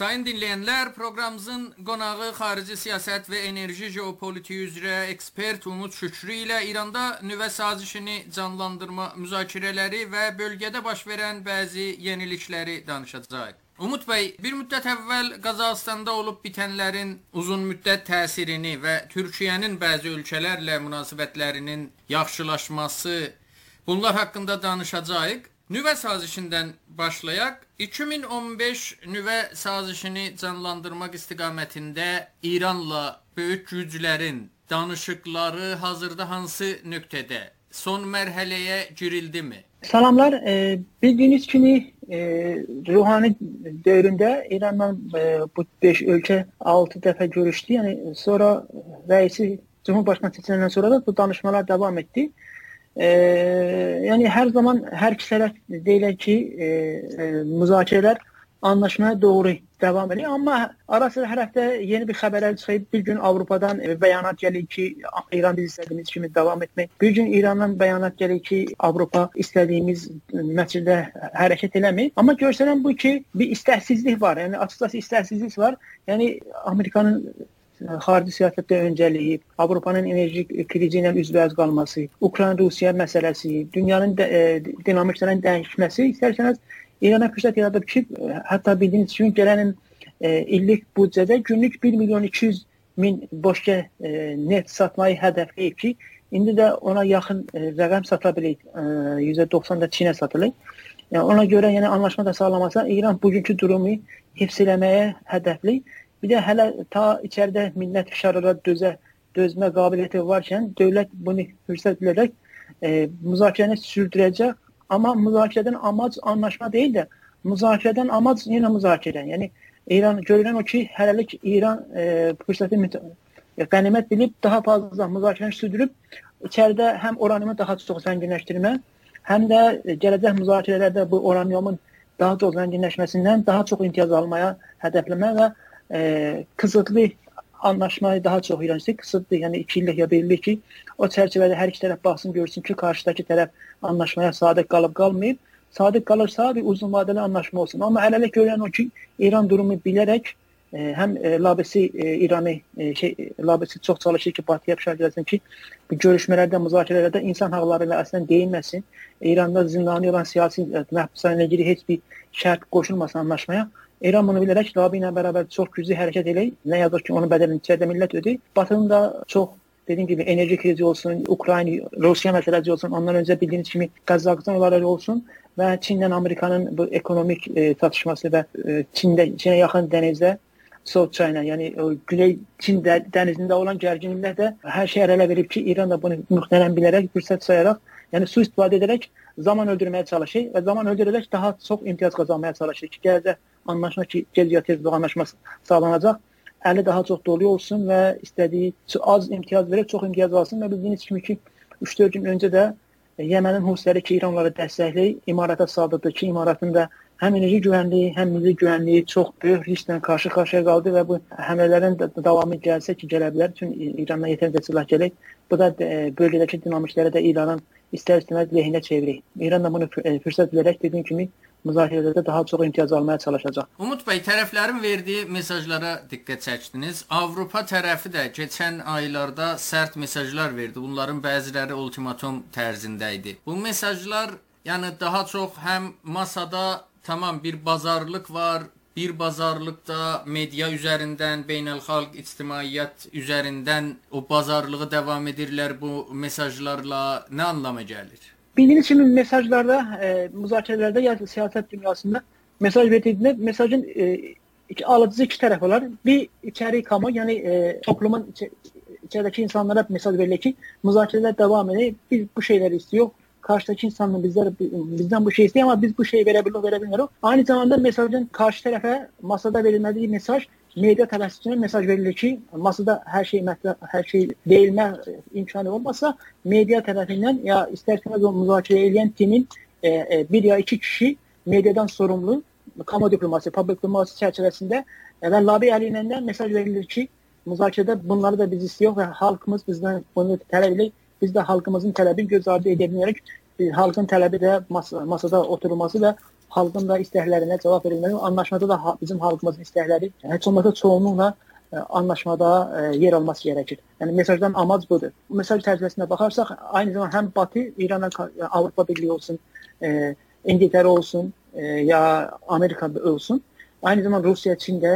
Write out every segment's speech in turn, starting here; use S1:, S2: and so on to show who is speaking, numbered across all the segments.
S1: Sayın dinleyenler, programımızın qonağı xarici siyasət və enerji geopolitiyi üzrə ekspert Umut Şükrü ilə İranda nüvə sazişini canlandırma müzakirələri və bölgədə baş verən bəzi yenilikləri danışacağıq. Umut bəy, bir müddət əvvəl Qazaxstanda olub bitənlərin uzun müddət təsirini və Türkiyənin bəzi ölkələrlə münasibətlərinin yaxşılaşması bunlar haqqında danışacağıq. Nüvə sazişindən başlayaq. 2015 nüvə sazişini canlandırmaq istiqamətində İranla böyük güclərin danışıqları hazırda hansı nöqtədə? Son mərhələyə girildimi?
S2: Salamlar. E, bildiyiniz kimi e, Ruhani dövründə İranla e, bu 5 ölkə 6 dəfə görüşdü. Yəni sonra rəisi Cumhurbaşqanı seçiləndən sonra da bu danışmalar davam etdi. E, yani her zaman her iki taraf deyirlər ki, e, e, müzakirələr anlaşmaya doğru devam ediyor ama ara sıra her hafta yeni bir haberler çıkıyor. Bir gün Avrupa'dan e, beyanat geliyor ki İran biz istediğimiz gibi devam etmek. Bir gün İran'dan beyanat geliyor ki Avrupa istediğimiz məsələdə hareket eləmir. Ama görselen bu ki bir isteksizlik var. Yani açıkçası isteksizlik var. Yani Amerika'nın xarici siyasətdə öncəliyib, Avropanın enerji krizi ilə üzbəüz qalması, Ukrayna-Rusiya məsələsi, dünyanın də, e, dinamiklərinin dəyişməsi istərsəniz İrana fürsət yaradıb ki, hətta bildiyiniz kimi gələn e, illik büdcədə günlük 1 milyon 200 min boşqə e, neft satmayı hədəfləyib ki, indi də ona yaxın e, rəqəm sata bilir. E, %90 da Çinə satılır. Yəni ona görə yəni anlaşma da sağlamasa İran bugünkü durumu hifz eləməyə hədəfli. Bir de hele ta içeride millet fişarlara döze, dözme kabiliyeti varken devlet bunu fırsat bilerek e, müzakereni sürdürecek ama müzakereden amaç anlaşma değil de müzakereden amaç yine müzakere. Yani İran görülen o ki hələlik İran e, fırsatı ganimet bilip daha fazla müzakereni sürdürüp içeride hem oranımı daha çok zenginleştirme hem de gelecek müzakerelerde bu oranyomun daha çok zenginleşmesinden daha çok imtiyaz almaya hedefleme ve e, kısıtlı anlaşmayı daha çox iyrəncdir. Kısıtlı, yəni 2 illik ya 1 illik ki, o çərçivədə hər iki tərəf baxsın, görsün ki, qarşıdakı tərəf anlaşmaya sadiq qalıb qalmayıb. Sadiq qalırsa bir uzun vadeli anlaşma olsun. Amma hələlik görən o ki, İran durumu bilərək e, həm e, labisi e, İranı e, şey labisi çox çalışır ki, Batıya fişar eləsin ki, bu görüşmələrdə, müzakirələrdə insan haqları ilə əslən deyilməsin. İranda zindani olan siyasi e, məhbuslarla ilgili heç bir şərt qoşulmasın anlaşmaya. İran bunu bilərək Rabi ilə bərabər çox güclü hərəkət eləyir. Nə yazıq ki, onun bədəlini içəridə millət ödəyir. Batının da çox dediyim gibi enerji krizi olsun, Ukrayna, Rusya meselesi olsun, ondan önce bildiğiniz gibi Kazakistan olayları olsun ve Çin'den Amerika'nın bu ekonomik e, tartışması ve e, Çin'de Çin'e yakın denizde South China yani o Güney Çin de, denizinde olan gerginlikler de her şey ele verip ki İran da bunu muhtemelen bilerek fırsat sayarak yani su istifade ederek zaman öldürmeye çalışır ve zaman öldürerek daha çok imtiyaz kazanmaya çalışır ki gelecek anlaşma ki gec ya tez bu anlaşma sağlanacaq. Əli daha çox dolu olsun və istədiyi az imtiyaz verib çox imtiyaz alsın və bildiyiniz kimi ki 3-4 gün öncə də Yemənin Husiləri ki, İranları dəstəkləyib, imarata saldırdı ki, imaratın da həm enerji güvənliyi, həm milli güvənliyi çox böyük risklə qarşı-qarşıya qaldı və bu həmlələrin davamı gəlsə ki, gələ bilər. Çünki İrandan yetərincə silah gələk. Bu da e, bölgədəki dinamikləri də İranın istər-istəməz lehinə çevirir. İran da bunu e, fürsət bilərək dediyim kimi müzakirələrdə daha çox imtiyaz almaya çalışacaq.
S1: Umud bəy, tərəflərin verdiyi mesajlara diqqət çəkdiniz. Avropa tərəfi də keçən aylarda sərt mesajlar verdi. Bunların bəziləri ultimatum tərzində idi. Bu mesajlar yəni daha çox həm masada tamam bir bazarlıq var, bir bazarlıqda media üzərindən, beynəlxalq ictimaiyyət üzərindən o bazarlığı davam edirlər bu mesajlarla nə anlama gəlir?
S2: Bildiğiniz kimi mesajlarda, e, müzakerelerde ya siyaset dünyasında mesaj verildiğinde mesajın e, iki, alıcısı iki tarafı var. Bir içeri kamu yani e, toplumun içi, içerideki insanlara mesaj verilir ki müzakereler devam ediyor. Biz bu şeyleri istiyor. Karşıdaki insanlar bizler, bizden bu şey istiyor ama biz bu şeyi verebiliyor, verebilmiyoruz. Aynı zamanda mesajın karşı tarafa masada verilmediği mesaj media tələsçisinə mesaj verilir ki, masada hər şey mətlə, hər şey deyilmə imkanı olmasa, media tərəfindən ya istərseniz o müzakirə edən timin e, e, bir ya iki kişi mediadan sorumlu kamu diplomasi, public diplomasi çərçivəsində e, və lobby əlindən mesaj verilir ki, müzakirədə bunları da biz istiyor və halkımız bizdən bunu tələb edir. Biz də halkımızın tələbini göz ardı edə bilmərək halkın tələbi də mas masada oturulması və xalqın da istəklərinə cavab verilməli. Anlaşmada da bizim xalqımızın istəkləri heç olmasa çoğunluqla anlaşmada yer alması gərəkir. Yəni mesajdan amac budur. Mesaj çərçivəsində baxarsaq, aynı zamanda həm Batı, İrana, Avropa Birliyi olsun, İngiltərə olsun, ya Amerika olsun, aynı zamanda Rusiya, Çin də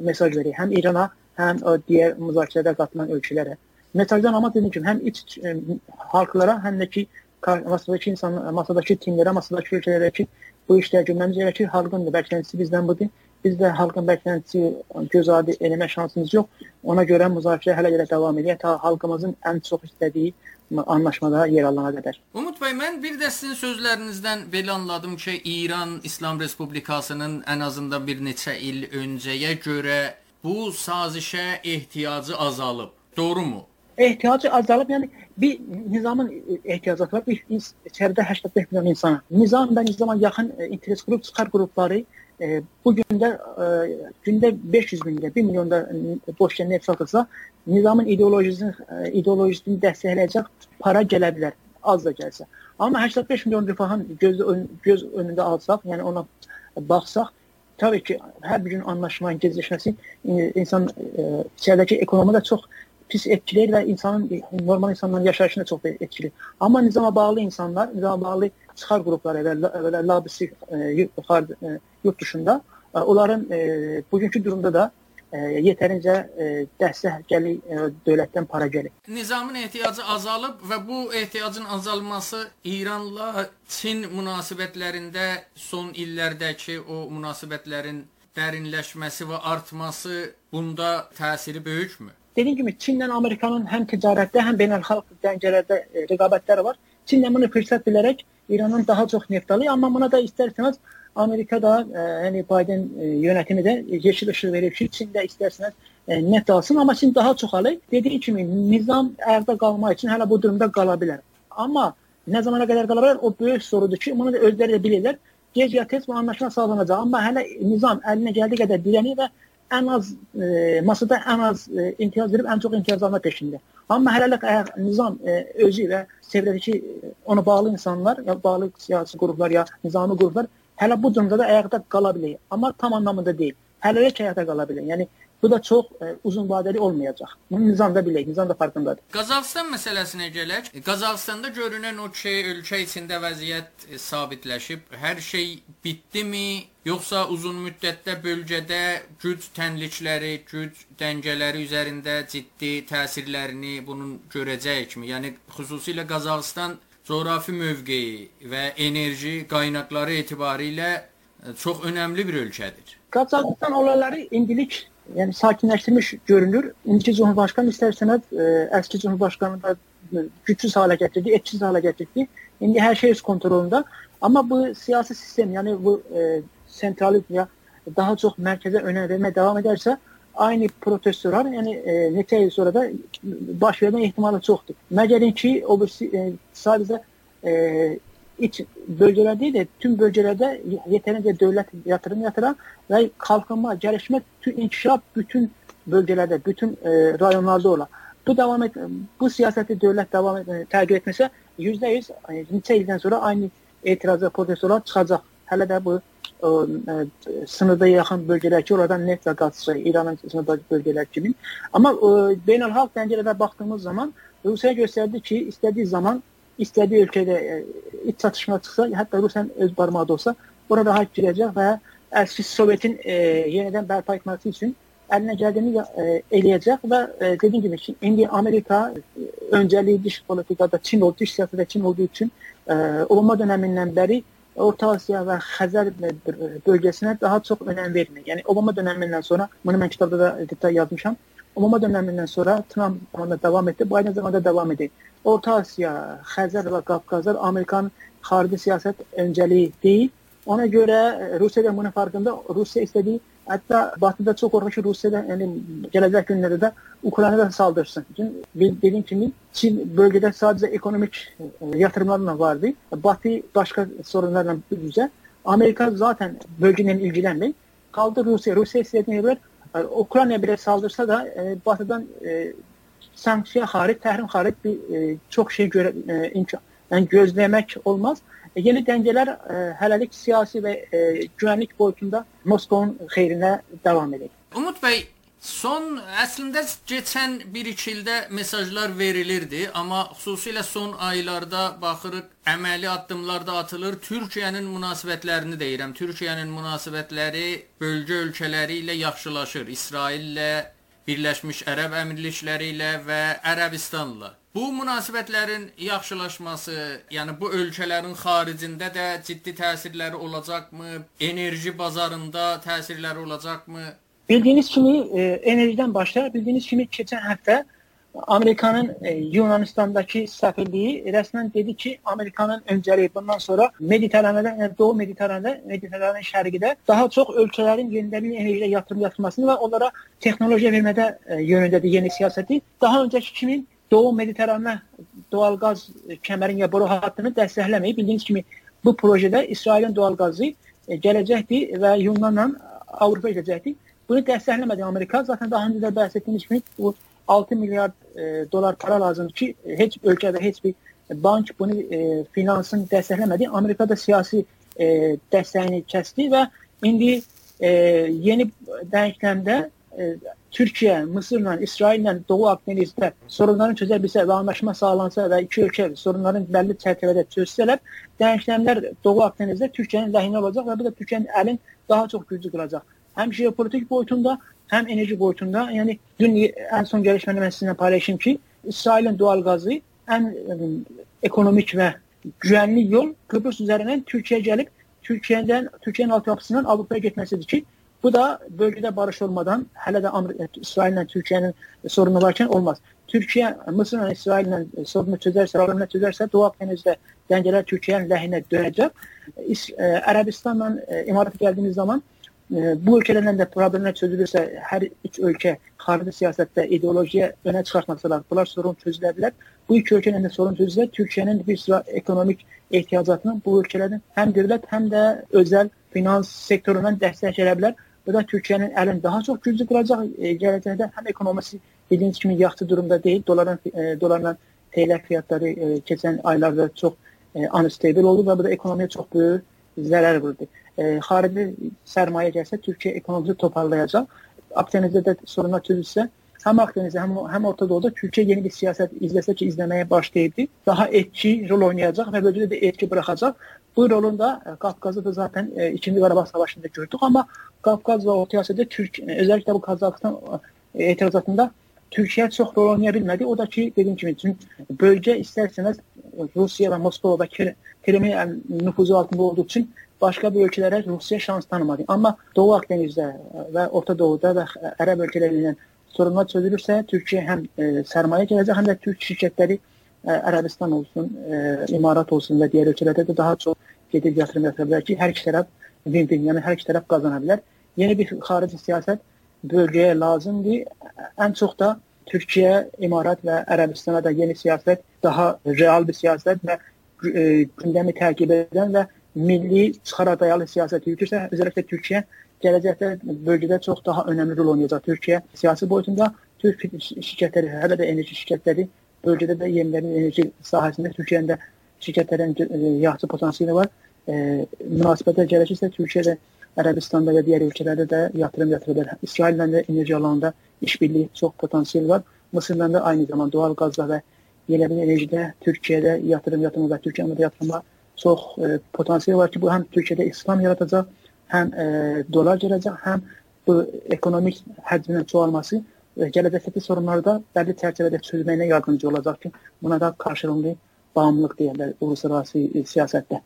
S2: mesaj verir. Həm İrana, həm digər müzakirədə qatılan ölkələrə. Mesajdan amac dediyim kimi həm iç halklara, həm də ki masadakı insan, masadakı timlərə, masadakı ölkələrə ki bu işləri görməmiz gərəkir. Xalqın da bəklentisi bizdən budur. Biz də xalqın bəklentisi göz ardı eləmə şansımız yox. Ona görə müzakirə hələ də davam edir. Ta xalqımızın ən çox istədiyi anlaşmada yer alana qədər.
S1: Umud bəy, mən bir də sizin sözlərinizdən belə anladım ki, İran İslam Respublikasının ən azından bir neçə il öncəyə görə bu sazişə ehtiyacı azalıb. Doğrumu?
S2: Ehtiyacı azalıb, yəni bir nizamın ehtiyacı var. Bir içəridə 85 milyon insana. Nizam və nizama yaxın e, interes qrup çıxar qrupları e, bu gündə e, gündə 500 min də 1 milyon da boş yer satılsa, nizamın ideolojisini e, ideolojisini dəstəkləyəcək para gələ bilər, az da gəlsə. Amma 85 milyon rifahın göz göz önündə alsaq, yəni ona baxsaq, tabii ki, hər bir gün anlaşmanın gecikməsi insan e, içəridəki ekonomiyada çox pis etkileri ve insanın normal insanların yaşayışına çok etkili. Ama nizama bağlı insanlar, nizama bağlı çıxar qrupları və, və labisi e, e, yurt dışında e, onların bugünkü durumda da e, yetərincə e, dəstək gəlir, e, dövlətdən para gəlir.
S1: Nizamın ehtiyacı azalıb və bu ehtiyacın azalması İranla Çin münasibətlərində son illərdəki o münasibətlərin dərinləşməsi və artması bunda təsiri böyükmü?
S2: Dediğim gibi Çin'le Amerika'nın hem ticarette hem beynelhalk dengelerde e, rekabetleri var. Çin bunu fırsat bilerek İran'ın daha çok neft alıyor ama buna da isterseniz Amerika'da e, yani Biden e, yönetimi de yeşil ışığı verip ki Çin de isterseniz e, neft alsın ama Çin daha çok alır. Dediği gibi nizam ayakta kalmak için hala bu durumda kalabilir. Ama ne zamana kadar kalabilir o büyük sorudur ki bunu da özleri de bilirler. Gec ya tez bu anlaşma sağlanacak ama hele nizam eline geldiği kadar direniyor ve ən az e, masada ən az e, imtiyaz verib ən çox imtiyaz alma peşində. Amma hələlik əgər nizam e, özü və çevrədəki e, ona bağlı insanlar, ya bağlı siyasi qruplar ya nizami qruplar hələ bu durumda da ayaqda qala bilər. Amma tam anlamında deyil. Hələlik ayaqda qala bilər. Yəni Bu da çox e, uzun vadəli olmayacaq. Bunu nizam da bilək, nizam da farkındadır.
S1: Qazaxıstan məsələsinə gələk. Qazaxıstanda görünən o ki, ölkə içində vəziyyət e, sabitləşib, hər şey bitdimi, yoxsa uzun müddətdə bölgədə güc tənlikləri, güc dəngələri üzərində ciddi təsirlərini bunun görəcəkmi? Yəni xüsusilə Qazaxıstan coğrafi mövqeyi və enerji qaynaqları etibarilə e, çox önəmli bir ölkədir.
S2: Qazaxıstan olayları indilik yani sakinleştirmiş görünür. İndiki Cumhurbaşkanı isterseniz e, eski Cumhurbaşkanı da e, güçsüz hale getirdi, etkisiz hale getirdi. Şimdi her şey öz kontrolünde. Ama bu siyasi sistem yani bu e, sentralik ya daha çok merkeze önem vermeye devam ederse aynı protestolar yani e, neçə yıl sonra da baş vermə ihtimali çoxdur. Məgərin ki, o e, sadəcə e, iç bölgeler değil de tüm bölgelerde yeterince devlet yatırım yatıran ve kalkınma, gelişme, tüm inkişaf bütün bölgelerde, bütün e, rayonlarda olan. Bu devam et, bu siyaseti devlet devam et, e, tercih etmese yüzde yüz e, neçə ildən sonra aynı etirazı protestolar çıkacak. Hele de bu o, e, sınırda yakın bölgeler ki oradan neft ve gaz şey, İran'ın sınırdaki bölgeler kimin. Ama e, beynelhalk dengelere baktığımız zaman Rusya gösterdi ki istediği zaman istediği ülkede e, iç çatışma çıksa hatta Rusya'nın öz parmağı da olsa burada hak girecek ve eski Sovyet'in e, yeniden berpa etmesi için eline geldiğini e, eləyəcək və e, dediyim gibi indi Amerika e, öncəliyi dış politikada Çin olduğu, dış siyasətdə Çin olduğu için e, Obama dönəmindən bəri Orta Asiya və Xəzər bölgəsinə daha çox önəm vermir. Yəni Obama dönəmindən sonra, bunu mən kitabda da detay yazmışam. Obama dönəmindən sonra Trump zamanında davam etdi, Biden zamanında davam edir. Orta Asiya, Xəzər və Qafqazlar Amerikanın xarici siyasət öncəliyi deyil. Ona görə e, Rusiya da bunun farkında. Rusiya istədiyi, hətta Batıda çox qorxur ki, Rusiya da yəni, gələcək günlərdə də Ukraynada saldırsın. Çünki dediyim kimi Çin bölgədə sadəcə ekonomik e, yatırımlarla vardı. Batı başqa sorunlarla üzə. Amerika zaten bölgeyle ilgilenmiyor. Kaldı Rusya. Rusya istediğine göre e, Ukrayna bile saldırsa da e, Batı'dan e, sanksiya xaric, təhrim xaric bir e, çox şey görə, e, imkan, yəni gözləmək olmaz. yeni dəngələr ə, hələlik siyasi və ə, güvənlik boyutunda Moskovun xeyrinə davam edir.
S1: Umud bəy, Son əslində keçən 1-2 ildə mesajlar verilirdi, amma xüsusilə son aylarda baxırıq əməli addımlar da atılır. Türkiyənin münasibətlərini deyirəm. Türkiyənin münasibətləri bölgə ölkələri ilə yaxşılaşır. İsraillə, Birləşmiş Ərəb Əmirlikləri ilə və Ərəbistanla. Bu münasibətlərin yaxşılaşması, yəni bu ölkələrin xaricində də ciddi təsirləri olacaqmı? Enerji bazarında təsirləri olacaqmı?
S2: Bildiğiniz kimi e, enerjiden başlar. Bildiğiniz kimi geçen hafta Amerika'nın e, Yunanistan'daki səfirliyi resmen dedi ki Amerika'nın önceliği bundan sonra Mediterrane'de, yani Doğu Mediterrane'de, Mediterrane'nin şərqində daha çok ülkelerin yenilenebilir enerjiye yatırım yapmasını ve onlara teknoloji vermede e, yönündedir yeni siyaseti. Daha önceki kimin Doğu Mediterrane doğal gaz kəmərin ya boru hattını dəstəkləməyib. Bildiğiniz kimi bu projede İsrail'in doğal gazı e, gələcəkdir və Yunanla Avropa gedəcəkdir. Bunu dəstəkləmədi Amerika. Zaten daha önce de bəhs etdiyimiz kimi bu 6 milyar e, dolar para lazım ki heç ölkədə heç bir bank bunu e, finansın dəstəkləmədi. Amerika da siyasi e, dəstəyini kəsdi və indi e, yeni denklemdə e, Türkiye, Mısırla, İsraillə Doğu Akdenizdə sorunların çözə bilsə və anlaşma sağlansa və iki ölkə sorunların bəlli çərçivədə çözsələr, denklemlər Doğu Akdenizdə Türkiyənin ləhine olacaq və bu da Türkiyənin əlin daha çox güclü qılacaq hem jeopolitik boyutunda hem enerji boyutunda. Yani dün en son gelişmeni ben sizinle paylaşayım ki İsrail'in doğal gazı en e, ekonomik ve güvenli yol Kıbrıs üzerinden Türkiye'ye gelip Türkiye'den Türkiye'nin altyapısından Avrupa'ya gitmesidir ki bu da bölgede barış olmadan hele de e, İsrail'le Türkiye'nin sorunu varken olmaz. Türkiye Mısır'la İsrail'le sorunu çözerse, sorunu çözerse Doğu Akdeniz'de dengeler Türkiye'nin lehine dönecek. E, Arabistan'la İmarat'a geldiğimiz zaman bu ülkelerden de problemler çözülürse her üç ülke harici siyasette ideolojiye öne çıkartmasalar bunlar sorun çözülebilir. Bu iki ülkenin de sorun çözülse Türkiye'nin bir sıra ekonomik ihtiyacatını bu ülkelerin hem devlet hem de özel finans sektöründen destek verebilir. Bu da Türkiye'nin elini daha çok güçlü kılacak. E, gelecekte hem ekonomisi bildiğiniz gibi yaxşı durumda değil. Doların e, dolarla TL fiyatları e, geçen aylarda çok e, unstable oldu ve bu da ekonomiye çok büyük zarar vurdu e, xarici sərmayə gəlsə Türkiyə ekonomisi toparlayacaq. Akdenizdə də sorunlar çözülsə, həm Akdenizdə, həm, həm Orta Doğuda Türkiyə yeni bir siyasət izləsə ki, izləməyə başlayıbdı. Daha etki rol oynayacaq və bölgədə də etki buraxacaq. Bu rolunu da e, Qafqazda da zaten e, 2-ci Qarabağ savaşında gördük, amma Qafqaz və Orta Asiyada Türk e, özellikle bu Kazakistan e, etirazatında Türkiye çok rol oynayabilmedi. O da ki dediğim gibi çünkü bölge isterseniz Rusya ve Moskova ve Krim'in nüfuzu altında olduğu için başqa bir ölkələrə Rusiya şans tanımadı. Amma Doğu Akdenizdə və Orta Doğuda və Ərəb ölkələri ilə sorunlar çözülürsə, Türkiyə həm e, sərmayə gələcək, həm də türk şirkətləri e, Ərəbistan olsun, e, İmarat olsun və digər ölkələrdə də daha çox gedib yatırım yatıra bilər ki, hər iki tərəf win-win, yəni hər iki tərəf qazana bilər. Yeni bir xarici siyasət bölgəyə lazımdır. Ən çox da Türkiyə, İmarat və Ərəbistana da yeni siyasət, daha real bir siyasət və e, gündəmi təqib edən və milli çıxara dayalı siyasət yürütürsə, özellikle Türkiyə gələcəkdə bölgədə çox daha önəmli rol oynayacaq. Türkiyə siyasi boyutunda Türk şirkətləri, hələ də enerji şirkətləri bölgədə də yenilənebilir enerji sahəsində Türkiyənin də şirkətlərin e, yaxşı potansiyeli var. E, münasibətə gələcəksə Türkiyə də Ərəbistanda və digər ölkələrdə də yatırım yatırılır. İsraillə də enerji alanında işbirliyi çox potansiyel var. Mısırla da aynı zamanda doğal qazda və yenilənebilir enerjidə Türkiyədə yatırım yatırımı və Türkiyədə yatırıma çox e, potansiyel var ki, bu həm Türkiyədə istihdam yaradacaq, həm e, dolar gələcək, həm bu ekonomik həcmin çoğalması e, gələcəkdəki sorunlarda bəlli çərçivədə çözməyinə yardımcı olacaq ki, buna da qarşılığında bağımlılıq deyirlər uluslararası e, siyasətdə.